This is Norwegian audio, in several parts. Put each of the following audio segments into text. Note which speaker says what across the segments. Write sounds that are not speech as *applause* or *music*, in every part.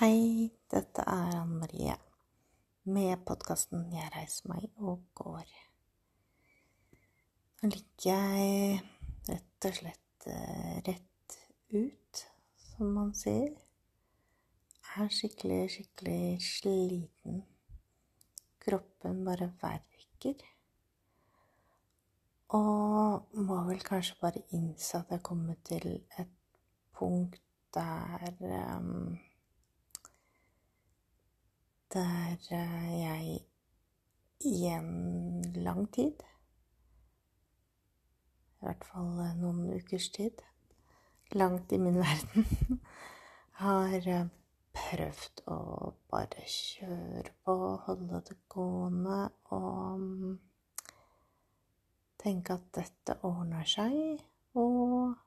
Speaker 1: Hei, dette er Anne Marie med podkasten 'Jeg reiser meg og går'. Nå ligger jeg rett og slett eh, rett ut, som man sier. Jeg Er skikkelig, skikkelig sliten. Kroppen bare verker. Og må vel kanskje bare innse at jeg kommer til et punkt der um, Der jeg i en lang tid, i hvert fall noen ukers tid, langt i min *laughs* verden, har prøvd å bare kjøre på, holde det gående og tenke at dette ordner seg, og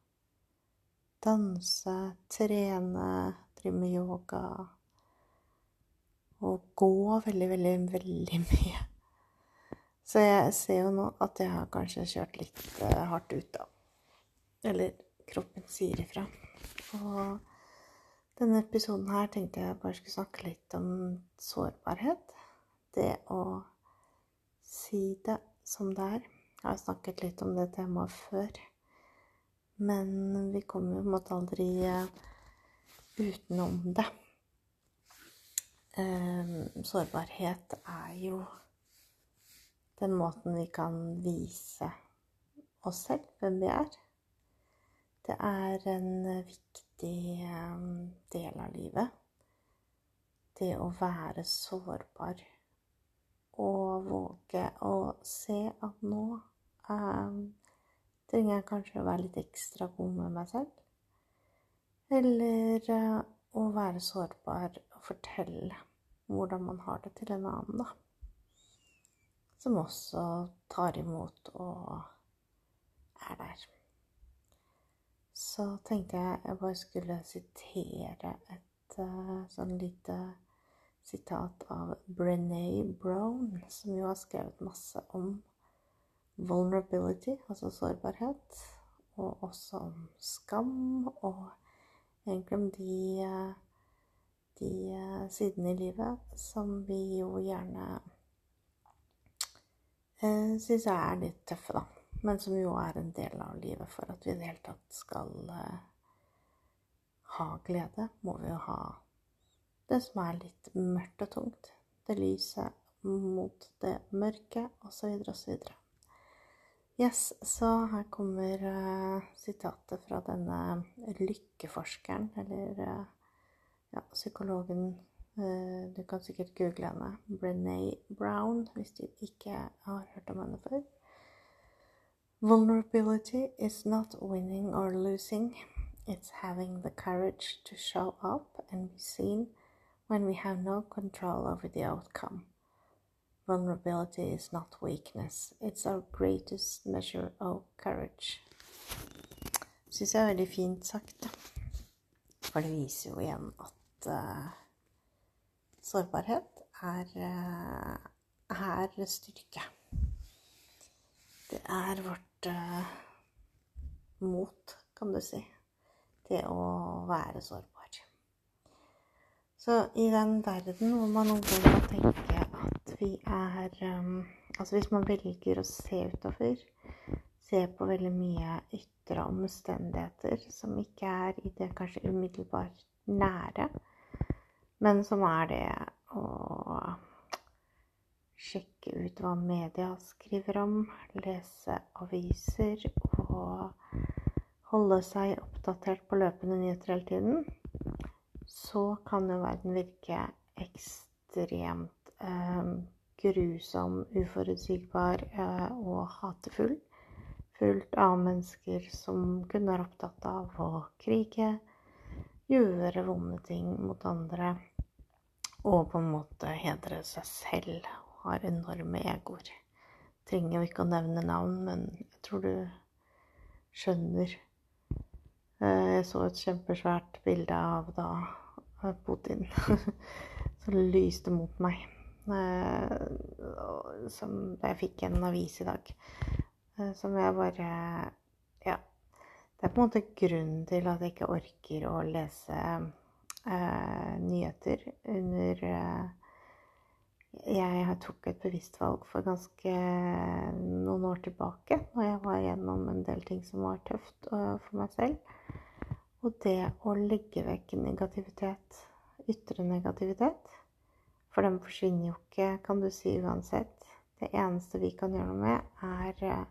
Speaker 1: danse, trene, drive med yoga og gå veldig, veldig, veldig *laughs* mye. Så jeg ser jo nå at jeg har kanskje kjørt litt uh, hardt ut, da. Eller kroppen sier ifra. Og denne episoden her tenkte jeg bare skulle snakke litt om sårbarhet. Det å si det som det er. Jeg har snakket litt om det temaet før. Men vi kommer jo på en måte aldri uh, utenom det. Um, sårbarhet er jo den måten vi kan vise oss selv, hvem vi er. Det er en viktig um, del av livet. Det å være sårbar og våge å se at nå eh, trenger jeg kanskje å være litt ekstra god med meg selv. Eller uh, å være sårbar fortelle hvordan man har det til en annen, da. Som også tar imot og er der. Så tenkte jeg jeg bare skulle sitere et uh, sånn lite sitat av Brené Brown, som jo har skrevet masse om vulnerability, altså sårbarhet, og også om skam, og egentlig om de, de sidene i livet som vi jo gjerne eh, syns er litt tøffe, da. Men som jo er en del av livet for at vi i det hele tatt skal eh, ha glede, må vi jo ha det som er litt mørkt og tungt. Det lyset mot det mørke, osv., osv. Yes, så her kommer uh, sitatet fra denne lykkeforskeren, eller uh, ja, psykologen uh, Du kan sikkert google henne. Brené Brown, hvis du ikke har hørt om henne før. Vulnerability is not winning or losing. It's having the courage to show up and be seen when we have no control over the outcome. Vulnerability is not weakness. It's our greatest measure of courage. Syns jeg er veldig fint sagt, da. For det viser jo igjen at uh, sårbarhet er, uh, er styrke. Det er vårt uh, mot, kan du si. til å være sårbar. Så i den verden hvor man noen ganger tenker vi er Altså hvis man velger å se utover, se på veldig mye ytre omstendigheter som ikke er i det kanskje umiddelbart nære, men som er det å sjekke ut hva media skriver om, lese aviser og holde seg oppdatert på løpende nyheter hele tiden, så kan jo verden virke ekstremt eh, grusom, uforutsigbar eh, og hatefull. Fullt av mennesker som kun er opptatt av å krige, gjøre vonde ting mot andre og på en måte hedre seg selv har enorme egoer. Trenger jo ikke å nevne navn, men jeg tror du skjønner. Eh, jeg så et kjempesvært bilde av da Putin *laughs* som lyste mot meg. Eh, som Jeg fikk en avis i dag eh, som jeg bare. Det er på en måte grunnen til at jeg ikke orker å lese eh, nyheter under eh, Jeg tok et bevisst valg for ganske noen år tilbake, når jeg var gjennom en del ting som var tøft uh, for meg selv. Og det å legge vekk negativitet, ytre negativitet For den forsvinner jo ikke, kan du si, uansett. Det eneste vi kan gjøre noe med, er eh,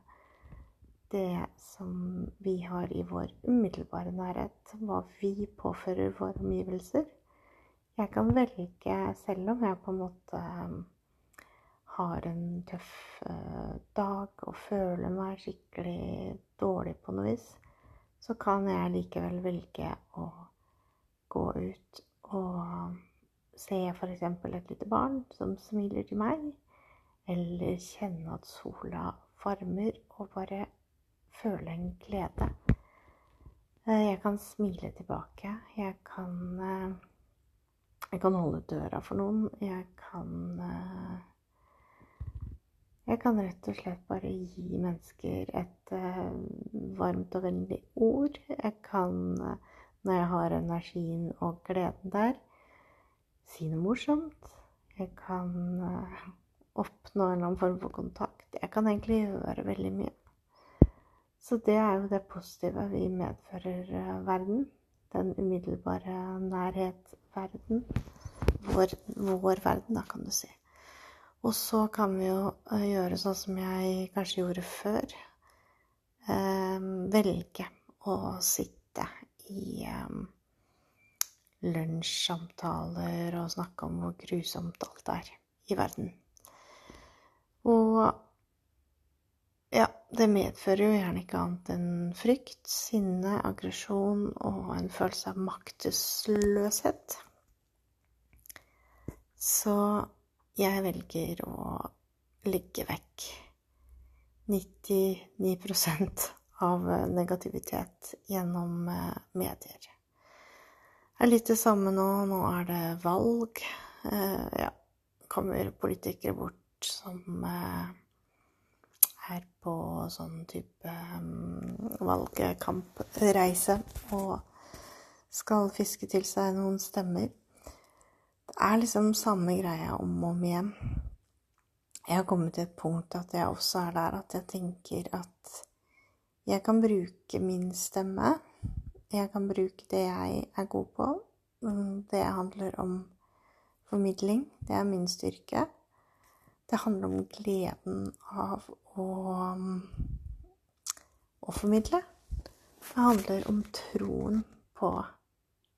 Speaker 1: det som vi har i vår umiddelbare nærhet, hva vi påfører våre omgivelser. Jeg kan velge, selv om jeg på en måte um, har en tøff uh, dag og føler meg skikkelig dårlig på noe vis, så kan jeg likevel velge å gå ut og se f.eks. et lite barn som smiler til meg, eller kjenne at sola varmer, og bare føle en glede. Eh, jeg kan smile tilbake. Jeg kan eh, Jeg kan holde døra for noen. Jeg kan eh, Jeg kan rett og slett bare gi mennesker et varmt og vennlig ord. Jeg kan, når jeg har energien og gleden der, si noe morsomt. Jeg kan oppnå en eller annen form for kontakt. Jeg kan egentlig gjøre veldig mye. Så det er jo det positive vi medfører eh, verden. Den umiddelbare nærhet-verden. Vår, vår, verden, da, kan du si. Og så kan vi jo eh, gjøre sånn som jeg kanskje gjorde før. Eh, velge å sitte i lunsjsamtaler og snakke om hvor grusomt alt er i verden. Og ja, det medfører jo gjerne ikke annet enn frykt, sinne, aggresjon og en følelse av maktesløshet. Så jeg velger å legge vekk 99 av negativitet gjennom eh, medier. Det er litt det samme nå. Nå er det valg. Eh, ja, kommer politikere bort som er på sånn type valgkampreise og skal fiske til seg noen stemmer. Det er liksom samme greia om og om igjen. Jeg har kommet til et punkt at jeg også er der at jeg tenker at jeg kan bruke min stemme. Jeg kan bruke det jeg er god på. Det handler om formidling. Det er min styrke. Det handler om gleden av å, å formidle. Det handler om troen på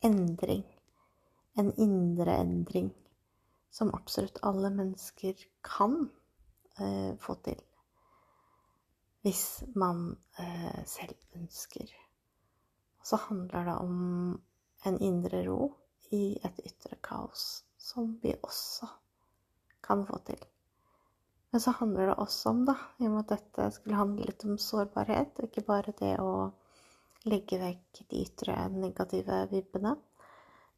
Speaker 1: endring. En indre endring som absolutt alle mennesker kan eh, få til. Hvis man eh, selv ønsker. Og så handler det om en indre ro i et ytre kaos som vi også kan få til. Men så handler det også om, da, i og med at dette skulle handle litt om sårbarhet, og ikke bare det å legge vekk de ytre negative vibbene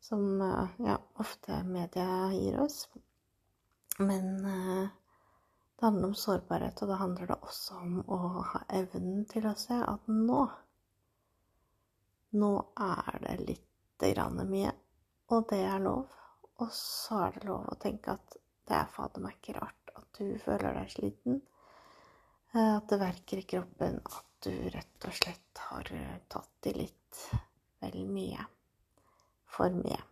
Speaker 1: som eh, ja, ofte media gir oss. Men eh, det handler om sårbarhet, og da handler det også om å ha evnen til å se at nå Nå er det lite grann mye, og det er lov. Og så er det lov å tenke at det er fader meg ikke rart du føler deg sliten. Eh, at det verker i kroppen. At du rett og slett har eh, tatt i litt vel mye. For mye.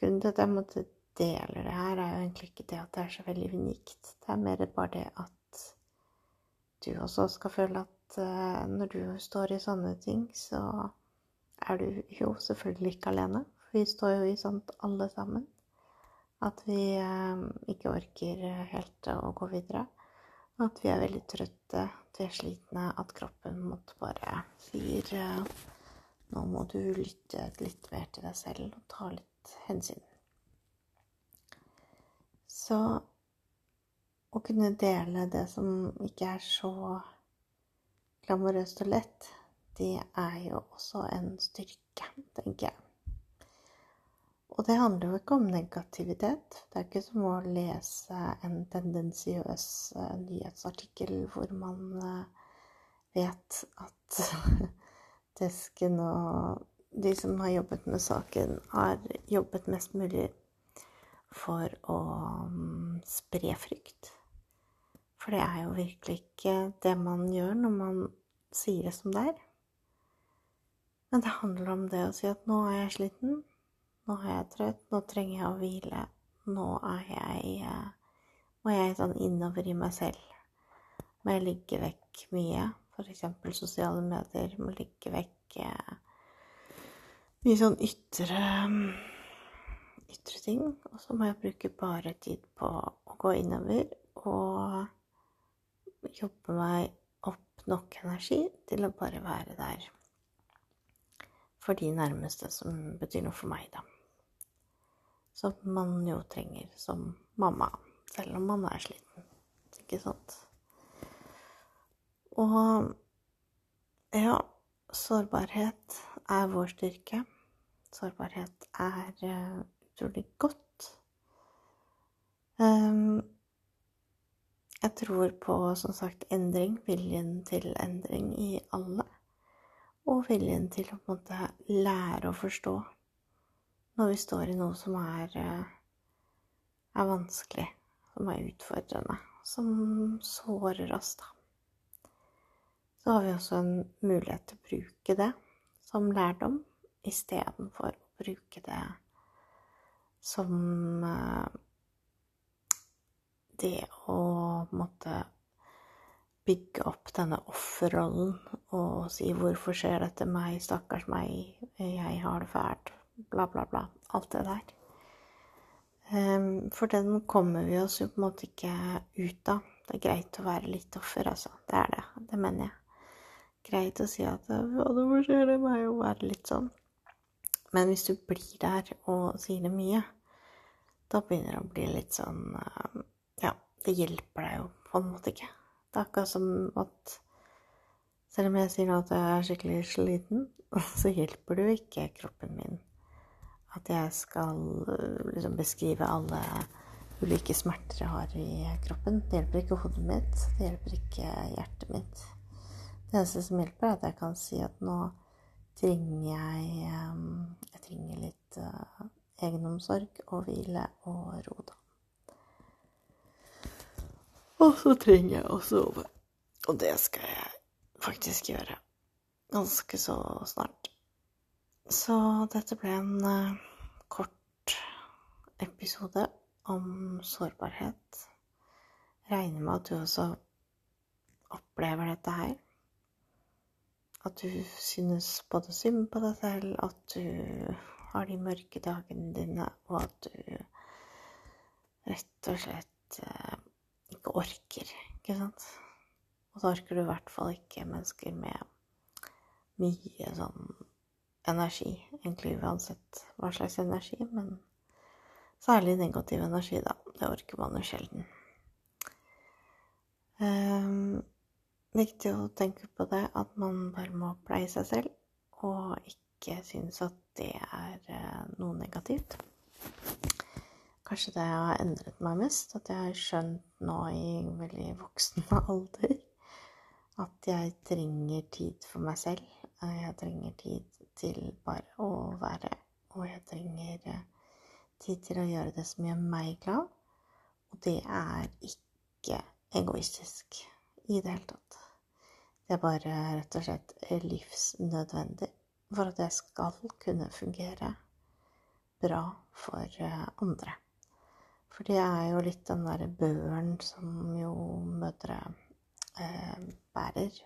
Speaker 1: Grunnen til at jeg måtte dele det her, er jo egentlig ikke det at det er så veldig unikt. Det er mer bare det at du også skal føle at uh, når du står i sånne ting, så er du jo selvfølgelig ikke alene. Vi står jo i sånt alle sammen. At vi eh, ikke orker helt å gå videre. At vi er veldig trøtte, at vi er slitne, at kroppen måtte bare sier eh, Nå må du lytte litt mer til deg selv og ta litt hensyn. Så å kunne dele det som ikke er så glamorøst og lett, det er jo også en styrke, tenker jeg. Og det handler jo ikke om negativitet. Det er ikke som å lese en tendensiøs uh, nyhetsartikkel hvor man uh, vet at *laughs* desken og de som har jobbet med saken, har jobbet mest mulig for å um, spre frykt. For det er jo virkelig ikke det man gjør når man sier det som det er. Men det handler om det å si at nå er jeg sliten, nå er jeg trøtt, nå trenger jeg å hvile. Nå er jeg eh, Må jeg sånn innover i meg selv. Må jeg ligge vekk mye, f.eks. sosiale medier. Må ligge vekk eh, mye sånn ytre ytre ting. Og så må jeg bruke bare tid på å gå innover og jobbe meg opp nok energi til å bare være der for de nærmeste som betyr noe for meg, da. Som man jo trenger som mamma, selv om man er sliten. Ikke sant? Og ja, sårbarhet er vår styrke. Sårbarhet er uh, utrolig godt. Um, jeg tror på, som sagt, endring. Viljen til endring i alle. Og viljen til å på en måte lære å forstå når vi står i noe som er, eh, er vanskelig, som er utfordrende, som sårer oss, da. Så har vi også en mulighet til å bruke det som lærdom istedenfor å bruke det som eh, det å måtte bygge opp denne offerrollen og si 'hvorfor skjer dette meg', 'stakkars meg', 'jeg har det fælt', bla, bla, bla. Alt det der. Ehm, for den kommer vi oss jo på en måte ikke ut av. Det er greit å være litt offer, altså. Det er det. Det mener jeg. Greit å si at 'ja, hvorfor skjer det meg', og være litt sånn. Men hvis du blir der og sier det mye, da begynner det å bli litt sånn eh, Ja, det hjelper deg jo på en måte ikke. Det er akkurat som at selv om jeg sier nå at jeg er skikkelig sliten, *laughs* så hjelper det jo ikke kroppen min at jeg skal eh, liksom beskrive alle ulike smerter jeg har i kroppen. Det hjelper ikke hodet mitt, det hjelper ikke hjertet mitt. Det eneste som hjelper, er at jeg kan si at nå trenger jeg Jeg trenger litt uh, egenomsorg og hvile og ro, da. Og så trenger jeg å sove. Og det skal jeg faktisk gjøre ganske så snart. Så dette ble en uh, kort episode om sårbarhet. Regner med at du også opplever dette her. At du synes både synd på deg selv, at du har de mørke dagene dine, og at du rett og slett eh, ikke orker, ikke sant? Og så orker du i hvert fall ikke mennesker med mye sånn energi, egentlig uansett hva slags energi, men særlig negativ energi, da. Det orker man jo sjelden. Um, viktig å tenke på det at man bare må pleie seg selv, og ikke synes at det er eh, noe negativt. Kanskje det har endret meg mest, at jeg har skjønt nå i veldig voksen *laughs* alder at jeg trenger tid for meg selv. Jeg trenger tid til bare å være, og jeg trenger eh, tid til å gjøre det som gjør meg glad. Og det er ikke egoistisk i det hele tatt. Det er bare rett og slett livsnødvendig for at jeg skal kunne fungere bra for eh, andre. For det er jo litt den derre børen som jo mødre eh, bærer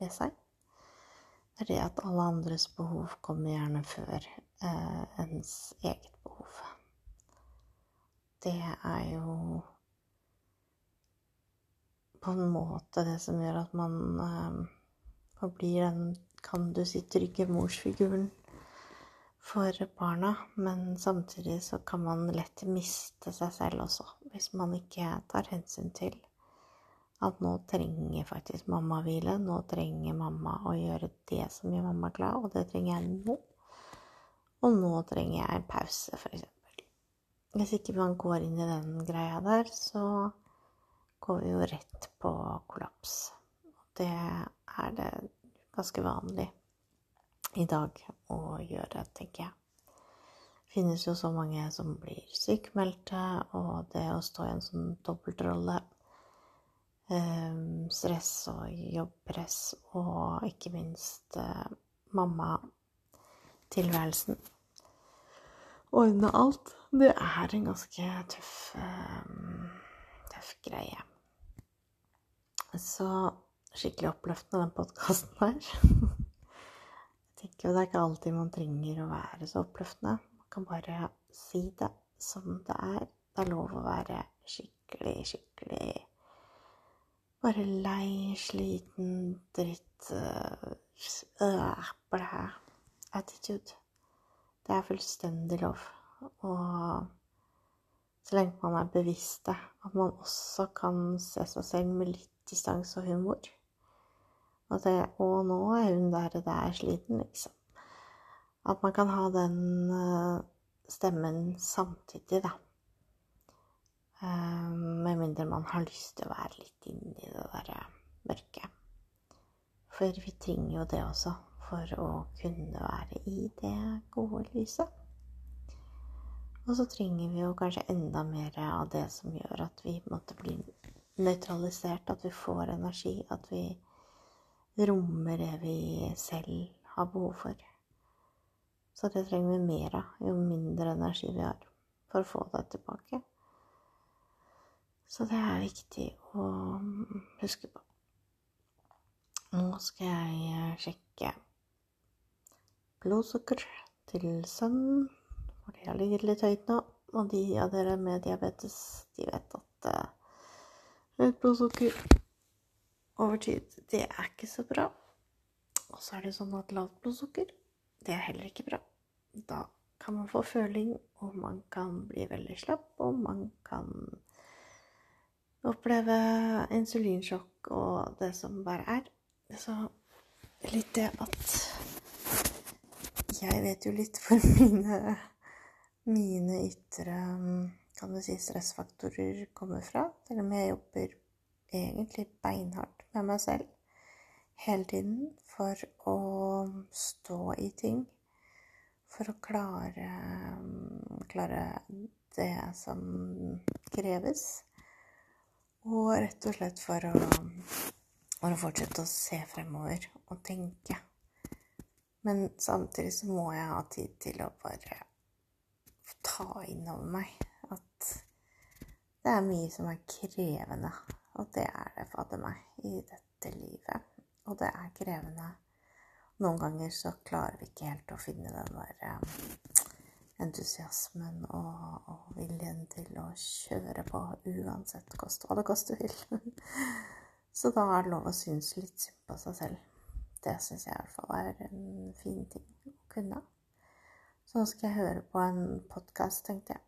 Speaker 1: med seg. Er at alle andres behov kommer gjerne før eh, ens eget behov. Det er jo på en måte det som gjør at man eh, blir den, kan du si, trygge morsfiguren for barna. Men samtidig så kan man lett miste seg selv også, hvis man ikke tar hensyn til at nå trenger faktisk mamma hvile. Nå trenger mamma å gjøre det som gjør mamma glad, og det trenger jeg nå. Og nå trenger jeg en pause, f.eks. Hvis ikke man går inn i den greia der, så går vi jo rett på kollaps. Det er det ganske vanlig i dag å gjøre, tenker jeg. Det finnes jo så mange som blir sykmeldte, og det å stå i en sånn dobbeltrolle Stress og jobbpress og ikke minst eh, mammatilværelsen. Ordne alt. Det er en ganske tøff, eh, tøff greie. Så skikkelig oppløftende, den podkasten her. *laughs* Jeg tenker jo det er ikke alltid man trenger å være så oppløftende. Man kan bare si det som det er. Det er lov å være skikkelig, skikkelig bare lei, sliten, dritt øh, blæ. Attitude. Det er fullstendig lov. Og så lenge man er bevisst det, at man også kan se seg selv med litt distanse og humor. Og, det, og nå er hun der og der sliten, liksom. At man kan ha den uh, stemmen samtidig, da. Uh, med mindre man har lyst til å være litt inni det derre mørket. For vi trenger jo det også for å kunne være i det gode lyset. Og så trenger vi jo kanskje enda mer av det som gjør at vi måtte bli nøytralisert, at vi får energi, at vi rommer det vi selv har behov for. Så det trenger vi mer av jo mindre energi vi har for å få det tilbake. Så det er viktig å huske på. Nå skal jeg sjekke blodsukker til sønnen, for det har ligget litt høyt nå. Og de av dere med diabetes, de vet at høyt uh, blodsukker over tid, det er ikke så bra. Og så er det sånn at lavt blodsukker, det er heller ikke bra. Da kan man få føling, og man kan bli veldig slapp, og man kan oppleve insulinsjokk og det som bare er. Så litt det at jeg vet jo litt for *laughs* mine, mine ytre kan du si, stressfaktorer kommer fra. Selv om jeg jobber egentlig beinhardt med meg selv hele tiden for å stå i ting. For å klare, klare det som kreves. Og rett og slett for å, for å fortsette å se fremover og tenke. Men samtidig så må jeg ha tid til å bare ta inn over meg at det er mye som er krevende og det er det fader meg i dette livet. Og det er krevende. Noen ganger så klarer vi ikke helt å finne den der eh, entusiasmen og, og, viljen til å kjøre på uansett kost hva det koste vil. *laughs* så da er det lov å synes litt synd på seg selv. Det syns jeg i hvert fall er en fin ting å kunne. Så nå skal jeg høre på en podkast, tenkte jeg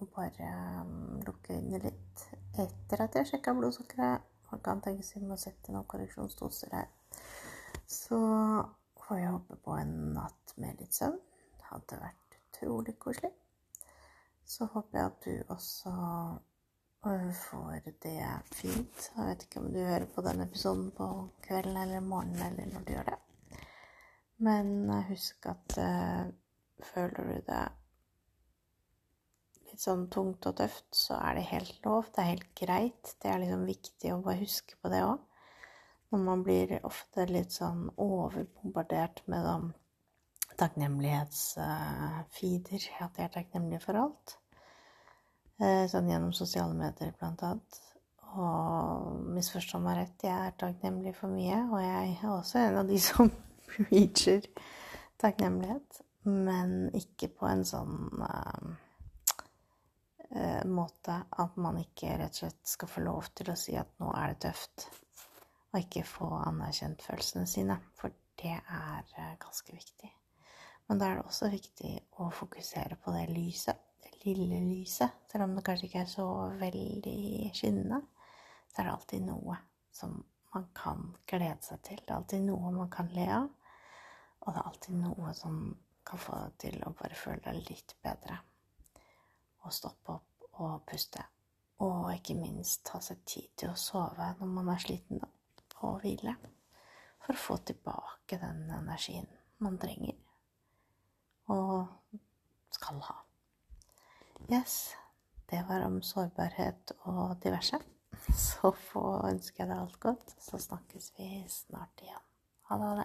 Speaker 1: og bare um, lukke øynene litt etter at jeg sjekka blodsukkeret. Man kan tenke seg å sette noen korreksjonsdoser her. Så får jeg håpe på en natt med litt søvn. Hadde vært utrolig koselig. Så håper jeg at du også øh, får det fint. Jeg vet ikke om du hører på denne episoden på kvelden eller morgenen eller når du gjør det. Men husk at uh, føler du det litt sånn tungt og tøft, så er det helt lov. Det er helt greit. Det er liksom viktig å bare huske på det òg. Når man blir ofte litt sånn overbombardert med sånn takknemlighetsfeeder. At jeg er takknemlig for alt. Eh, sånn gjennom sosiale medier, blant annet. Og misforstå meg rett, jeg er takknemlig for mye. Og jeg er også en av de som *laughs* preacher takknemlighet. Men ikke på en sånn uh, måte at man ikke rett og slett skal få lov til å si at nå er det tøft, og ikke få anerkjent følelsene sine. For det er ganske viktig. Men da er det også viktig å fokusere på det lyset, det lille lyset. Selv om det kanskje ikke er så veldig skinnende, så er det alltid noe som man kan glede seg til. Det er alltid noe man kan le av, og det er alltid noe som kan få deg til å bare føle deg litt bedre å stoppe opp og puste. Og ikke minst ta seg tid til å sove når man er sliten, og hvile. For å få tilbake den energien man trenger og skal ha. Yes, det var om sårbarhet og diverse. *laughs* Så få ønske jeg deg alt godt, så snakkes vi snart igjen. Ha det. Ha det.